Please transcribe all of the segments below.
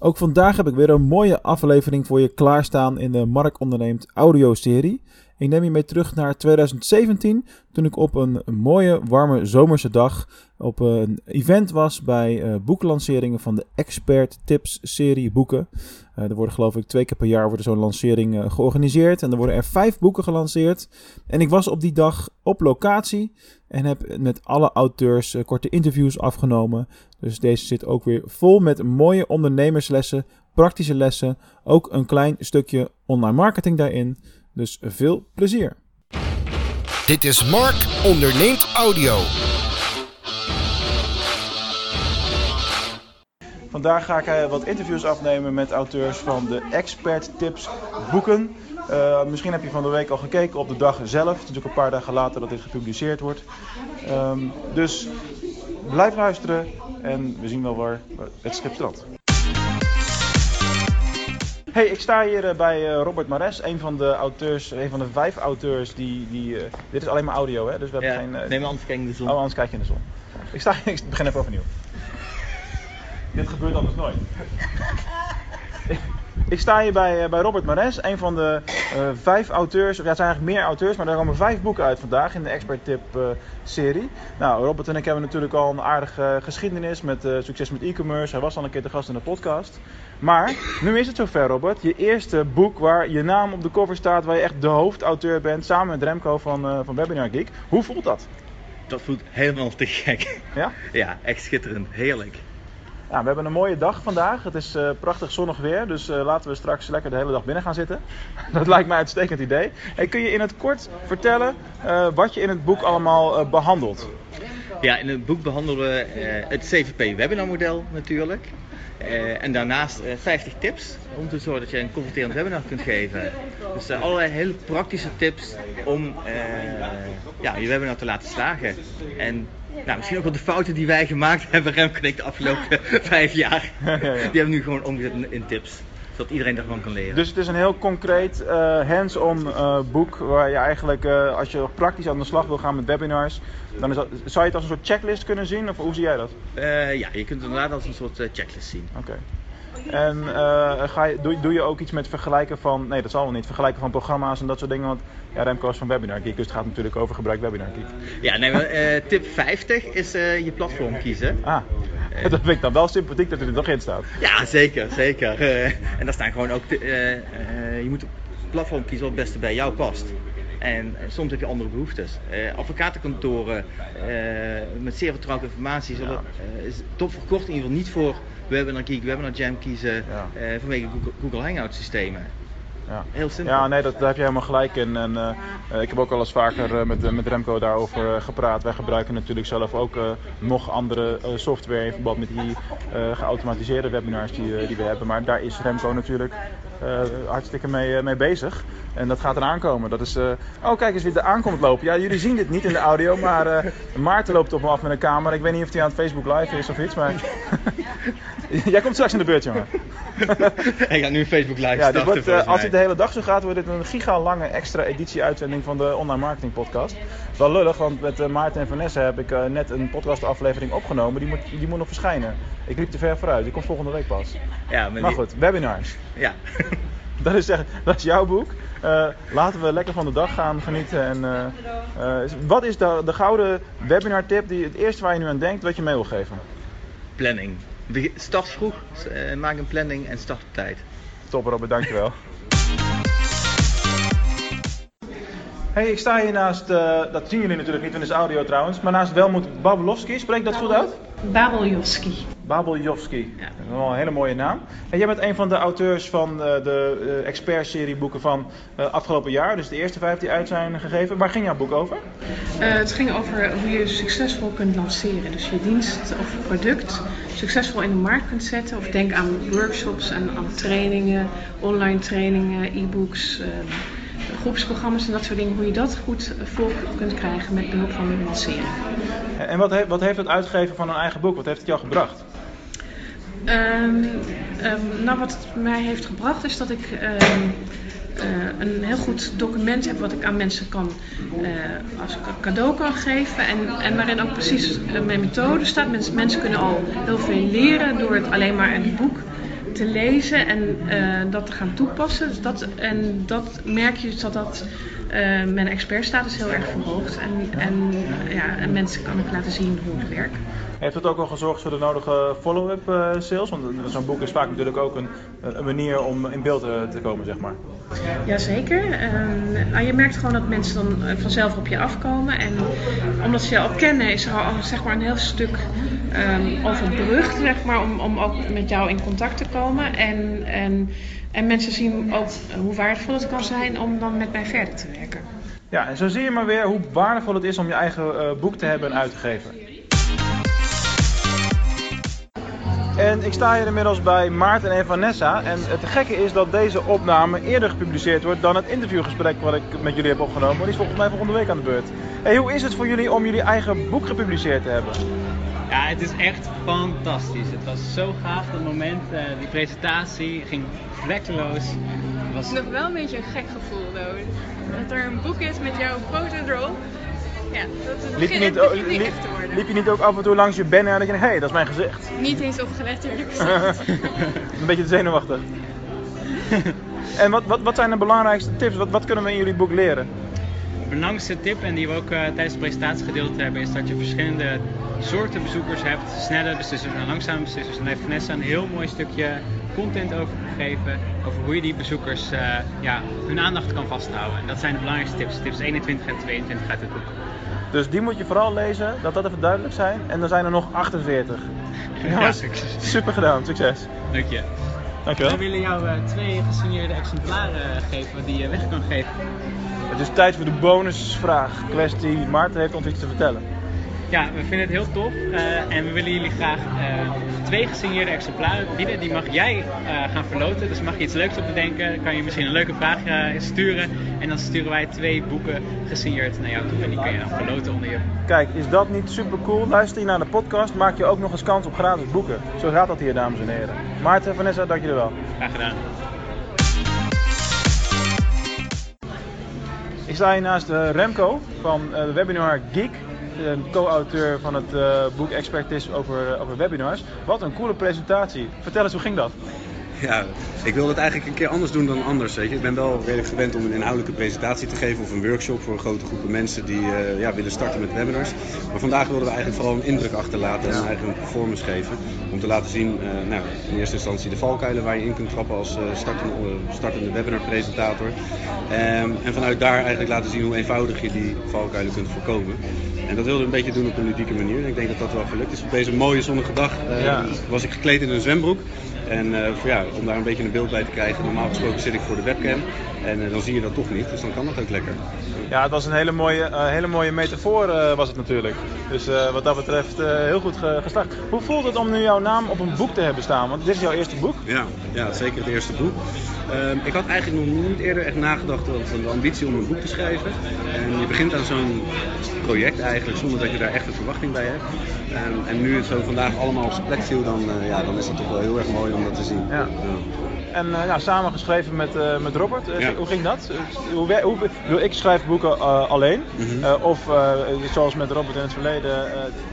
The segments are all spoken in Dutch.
Ook vandaag heb ik weer een mooie aflevering voor je klaarstaan in de Mark Onderneemt audio-serie. Ik neem je mee terug naar 2017, toen ik op een mooie, warme zomerse dag op een event was bij uh, boeklanceringen van de Expert Tips serie boeken. Uh, er worden geloof ik twee keer per jaar zo'n lancering uh, georganiseerd en er worden er vijf boeken gelanceerd. En ik was op die dag op locatie en heb met alle auteurs korte interviews afgenomen. Dus deze zit ook weer vol met mooie ondernemerslessen, praktische lessen, ook een klein stukje online marketing daarin. Dus veel plezier. Dit is Mark Onderneemt Audio. Vandaag ga ik eh, wat interviews afnemen met auteurs van de Expert Tips boeken. Uh, misschien heb je van de week al gekeken op de dag zelf. Het is ook een paar dagen later dat dit gepubliceerd wordt. Um, dus blijf luisteren en we zien wel waar het schip strandt. Hey, ik sta hier eh, bij eh, Robert Mares, een van de auteurs, een van de vijf auteurs die. die uh, dit is alleen maar audio, hè? Dus we hebben geen. Uh, neem anders kijk in de zon. Oh, anders kijk je in de zon. Ik, sta, ik begin even overnieuw. dit gebeurt anders nooit. Ik sta hier bij, bij Robert Mares, een van de uh, vijf auteurs, of ja, het zijn eigenlijk meer auteurs, maar er komen vijf boeken uit vandaag in de Expert Tip uh, serie. Nou, Robert en ik hebben natuurlijk al een aardige geschiedenis met uh, succes met e-commerce. Hij was al een keer te gast in de podcast. Maar nu is het zover, Robert. Je eerste boek waar je naam op de cover staat, waar je echt de hoofdauteur bent, samen met Remco van, van Webinar Geek. Hoe voelt dat? Dat voelt helemaal te gek. Ja? Ja, echt schitterend. Heerlijk. Ja, we hebben een mooie dag vandaag. Het is uh, prachtig zonnig weer, dus uh, laten we straks lekker de hele dag binnen gaan zitten. Dat lijkt mij een uitstekend idee. Hey, kun je in het kort vertellen uh, wat je in het boek allemaal behandelt? Ja, in het boek behandelen we het CVP webinarmodel natuurlijk. en daarnaast 50 tips om te zorgen dat je een converterend webinar kunt geven. Dus allerlei hele praktische tips om ja, je webinar te laten slagen. En nou, misschien ook wel de fouten die wij gemaakt hebben, Remco en ik, de afgelopen vijf jaar. Ja, ja, ja. Die hebben we nu gewoon omgezet in, tips. Zodat iedereen daarvan kan leren. Dus het is een heel concreet, uh, hands-on uh, boek. Waar je eigenlijk, uh, als je praktisch aan de slag wil gaan met webinars. Dan is dat, zou je het als een soort checklist kunnen zien? Of hoe zie jij dat? ja, je kunt het inderdaad als een soort checklist zien. Oké. Okay. En uh, ga je, doe, doe, je ook iets met vergelijken van, nee dat zal wel niet, vergelijken van programma's en dat soort dingen? Want ja, Remco is van Webinar Geek, dus het gaat natuurlijk over gebruik Webinar Geek. Ja, nee, maar, uh, tip 50 is uh, je platform kiezen. Ah, dat vind ik dan wel sympathiek dat er er nog in staat. Ja, zeker, zeker. en daar staan gewoon ook, je moet een platform kiezen wat het beste bij jou past. En soms heb je andere behoeftes. Uh, advocatenkantoren uh, met zeer vertrouwde informatie zullen uh, is top verkort in ieder geval niet voor Webinar Geek, Webinar Jam kiezen ja. vanwege Google, Google Hangout systemen. Ja. Heel simpel. Ja, nee, dat, daar heb je helemaal gelijk in. En, uh, ik heb ook al eens vaker uh, met, met Remco daarover gepraat. Wij gebruiken natuurlijk zelf ook nog andere software in verband met die geautomatiseerde webinars die, die we hebben. Maar daar is Remco natuurlijk hartstikke mee, mee bezig. En dat gaat eraan komen. Dat is, oh, kijk eens wie er aankomt lopen. Ja, jullie zien dit niet in de audio, maar Maarten loopt op me af met een camera. Ik weet niet of hij aan het Facebook Live is of iets, maar... Jij komt straks in de beurt, jongen. ik ga nu Facebook Live ja, starten. Wordt, uh, als dit de hele dag zo gaat, wordt dit een giga lange extra editie-uitzending van de Online Marketing Podcast. Wel lullig, want met uh, Maarten en Vanessa heb ik uh, net een podcastaflevering opgenomen. Die moet, die moet nog verschijnen. Ik liep te ver vooruit. Die komt volgende week pas. Ja, maar, maar goed, webinars. Ja. dat, is, dat is jouw boek. laten we lekker van de dag gaan genieten. En, wat is de, de gouden webinar tip, die, het eerste waar je nu aan denkt, wat je mee wil geven? Planning. Start vroeg, uh, maak een planning en start op tijd. Top Robert, dankjewel. Hey, ik sta hier naast, uh, dat zien jullie natuurlijk niet, want het is audio trouwens, maar naast Welmoed Babelovski. Spreek dat goed uit? Babeljovski. Babeljovski, ja. dat is wel een hele mooie naam. En jij bent een van de auteurs van uh, de uh, expert-serie boeken van afgelopen jaar, dus de eerste vijf die uit zijn gegeven. Waar ging jouw boek over? het ging over hoe je succesvol kunt lanceren. Dus je dienst of product succesvol in de markt kunt zetten. Of denk aan workshops en aan trainingen, online trainingen, e-books groepsprogramma's en dat soort dingen, hoe je dat goed voor kunt krijgen met behulp van lanceren. En wat heeft, wat heeft het uitgeven van een eigen boek, wat heeft het jou gebracht? Um, um, nou, wat het mij heeft gebracht is dat ik um, uh, een heel goed document heb wat ik aan mensen kan uh, als cadeau kan geven. En, en waarin ook precies mijn methode staat. Mensen, mensen kunnen al heel veel leren door het alleen maar in het boek te lezen en eh, dat te gaan toepassen. Dus dat, en dat merk je dus dat dat eh, mijn expertstatus heel erg verhoogt. En, en, ja, en mensen kan ik laten zien hoe het werkt. Heeft het ook wel gezorgd voor de nodige follow-up uh, sales? Want zo'n boek is vaak natuurlijk ook een, een manier om in beeld te komen, zeg maar. Jazeker. Uh, je merkt gewoon dat mensen dan vanzelf op je afkomen. En omdat ze je al kennen, is er al zeg maar, een heel stuk um, overbrugd zeg maar, om, om ook met jou in contact te komen. En, en, en mensen zien ook hoe waardevol het kan zijn om dan met mij verder te werken. Ja, en zo zie je maar weer hoe waardevol het is om je eigen uh, boek te hebben en uit te geven. En ik sta hier inmiddels bij Maarten en Vanessa. En het gekke is dat deze opname eerder gepubliceerd wordt dan het interviewgesprek wat ik met jullie heb opgenomen. Die is volgens mij volgende week aan de beurt. Hey, hoe is het voor jullie om jullie eigen boek gepubliceerd te hebben? Ja, het is echt fantastisch. Het was zo gaaf dat moment. Uh, die presentatie ging vlekkeloos. Het was nog wel een beetje een gek gevoel, though. Dat er een boek is met jouw foto erop. Ja, dat het liep je niet, liep, te worden. Liep je niet ook af en toe langs je banner en dat je hé, hey, dat is mijn gezicht? Niet eens opgelet eerlijk gezegd. een beetje zenuwachtig. en wat, wat, wat zijn de belangrijkste tips? Wat, wat kunnen we in jullie boek leren? De belangrijkste tip, en die we ook uh, tijdens het presentatiegedeelte hebben, is dat je verschillende soorten bezoekers hebt. Snelle beslissers en langzame beslissers. En daar heeft Vanessa een heel mooi stukje content over gegeven. Over hoe je die bezoekers uh, ja, hun aandacht kan vasthouden. En dat zijn de belangrijkste tips. Tips 21 en 22 uit het boek. Dus die moet je vooral lezen, dat dat even duidelijk zijn. En dan zijn er nog 48. Ja, super gedaan, succes. Dank je. Dankjewel. We willen jou uh, twee gesigneerde exemplaren geven die je weg kan geven. Het is tijd voor de bonusvraag. Kwestie Maarten heeft ons iets te vertellen. Ja, we vinden het heel tof uh, en we willen jullie graag uh, twee gesigneerde exemplaren bieden. Die mag jij uh, gaan verloten. Dus mag je iets leuks op bedenken, kan je misschien een leuke vraag sturen. En dan sturen wij twee boeken gesigneerd naar jou toe en die kun je dan verloten onder je. Kijk, is dat niet super cool? Luister je naar de podcast, maak je ook nog eens kans op gratis boeken. Zo gaat dat hier, dames en heren. Maarten, Vanessa, dank jullie wel. Graag gedaan. Ik sta hier naast Remco van de webinar Geek co-auteur van het uh, boek Expertise over, over webinars. Wat een coole presentatie. Vertel eens, hoe ging dat? Ja, ik wilde het eigenlijk een keer anders doen dan anders. Weet je. Ik ben wel redelijk gewend om een inhoudelijke presentatie te geven of een workshop voor een grote groep mensen die uh, ja, willen starten met webinars. Maar vandaag wilden we eigenlijk vooral een indruk achterlaten en eigenlijk een performance geven. Om te laten zien, uh, nou, in eerste instantie de valkuilen waar je in kunt trappen als uh, startende, startende webinar-presentator. Um, en vanuit daar eigenlijk laten zien hoe eenvoudig je die valkuilen kunt voorkomen. En dat wilden we een beetje doen op een ludieke manier. En ik denk dat dat wel gelukt is. Op deze mooie zonnige dag ja. was ik gekleed in een zwembroek. En uh, voor, ja, om daar een beetje een beeld bij te krijgen, normaal gesproken zit ik voor de webcam. En uh, dan zie je dat toch niet, dus dan kan dat ook lekker. Ja, het was een hele mooie, uh, hele mooie metafoor was het natuurlijk. Dus wat dat betreft heel goed gestart. Hoe voelt het om nu jouw naam op een boek te hebben staan? Want dit is jouw eerste boek. Ja, ja zeker het eerste boek. Um, ik had eigenlijk nog niet eerder echt nagedacht over de ambitie om een boek te schrijven. En je begint aan zo'n project eigenlijk zonder dat je daar echt een verwachting bij hebt. Um, en nu het zo vandaag allemaal op zijn plek viel, dan, uh, ja, dan is het toch wel heel erg mooi om dat te zien. Ja. En uh, ja, samen geschreven met, uh, met Robert. Ja. Hoe ging dat? Hoe, hoe, ik schrijf boeken alleen. Mm -hmm. of zoals met Robert in het verleden,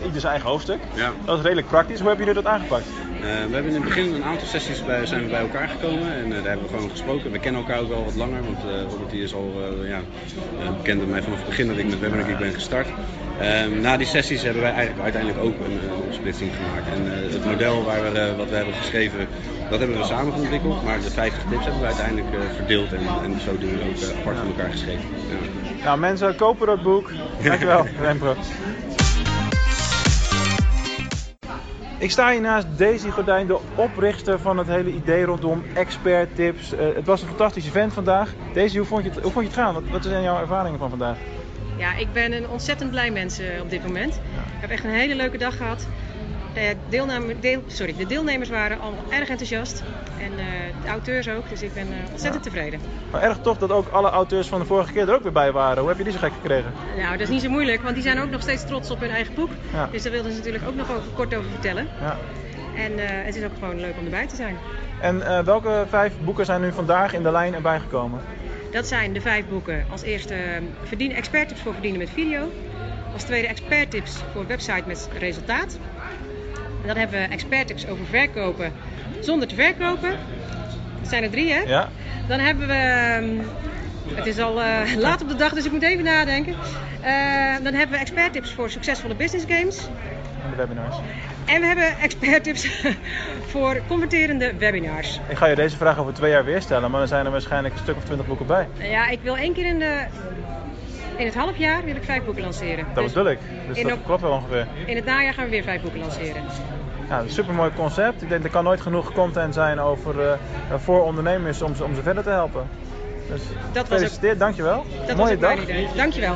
ieder zijn eigen hoofdstuk. Ja. Dat is redelijk praktisch. Hoe hebben jullie dat aangepakt? Uh, we hebben in het begin een aantal sessies bij, zijn we bij elkaar gekomen en uh, daar hebben we gewoon gesproken. We kennen elkaar ook wel wat langer, want uh, Robert die is al ja, bekend mij vanaf het begin dat ik met Geek ben gestart. Ehm, na die sessies hebben wij eigenlijk uiteindelijk ook een, een opsplitsing gemaakt. En het model waar we, wat we hebben geschreven, dat hebben we samen ontwikkeld. Maar de 50 tips hebben we uiteindelijk verdeeld en, en zodoende ook apart van elkaar geschreven. Ja. Nou mensen, kopen dat boek. Dankjewel, Rempro. Ik sta hier naast Daisy Gordijn, de oprichter van het hele idee rondom expert tips. Uh, het was een fantastisch event vandaag. Daisy, hoe vond je het, hoe vond je het gaan? Wat, wat zijn jouw ervaringen van vandaag? Ja, ik ben een ontzettend blij mens uh, op dit moment. Ja. Ik heb echt een hele leuke dag gehad. De, deelname, deel, sorry, de deelnemers waren allemaal erg enthousiast. En uh, de auteurs ook, dus ik ben uh, ontzettend ja. tevreden. Maar erg tof dat ook alle auteurs van de vorige keer er ook weer bij waren. Hoe heb je die zo gek gekregen? Nou, dat is niet zo moeilijk, want die zijn ook nog steeds trots op hun eigen boek. Ja. Dus daar wilden ze natuurlijk ook nog over, kort over vertellen. Ja. En uh, het is ook gewoon leuk om erbij te zijn. En welke vijf boeken zijn nu vandaag in de lijn erbij gekomen? Dat zijn de vijf boeken. Als eerste verdien, experttips voor verdienen met video. Als tweede experttips voor website met resultaat. Dan hebben we expert tips over verkopen zonder te verkopen. Dat zijn er drie, hè? Ja. Dan hebben we. ehm, Het is al eh, laat op de dag, dus ik moet even nadenken. Eh, dan hebben we expert tips voor succesvolle business games. En de webinars. En we hebben expert tips voor converterende webinars. Ik ga je deze vraag over twee jaar weer stellen, maar dan zijn er waarschijnlijk een stuk of twintig boeken bij. Ja, ik wil één keer in, de, in het half jaar wil ik vijf boeken lanceren. Dat Dus bedoel ik. Dus dat op- klopt wel ongeveer. In het najaar gaan we weer vijf boeken lanceren. Ja, een supermooi concept. Ik denk er kan nooit genoeg content zijn over, eh, voor ondernemers om ze, om ze verder te helpen. Dus was ook- gefeliciteerd, dankjewel. Dat Mooie was dag. idee. Dankjewel.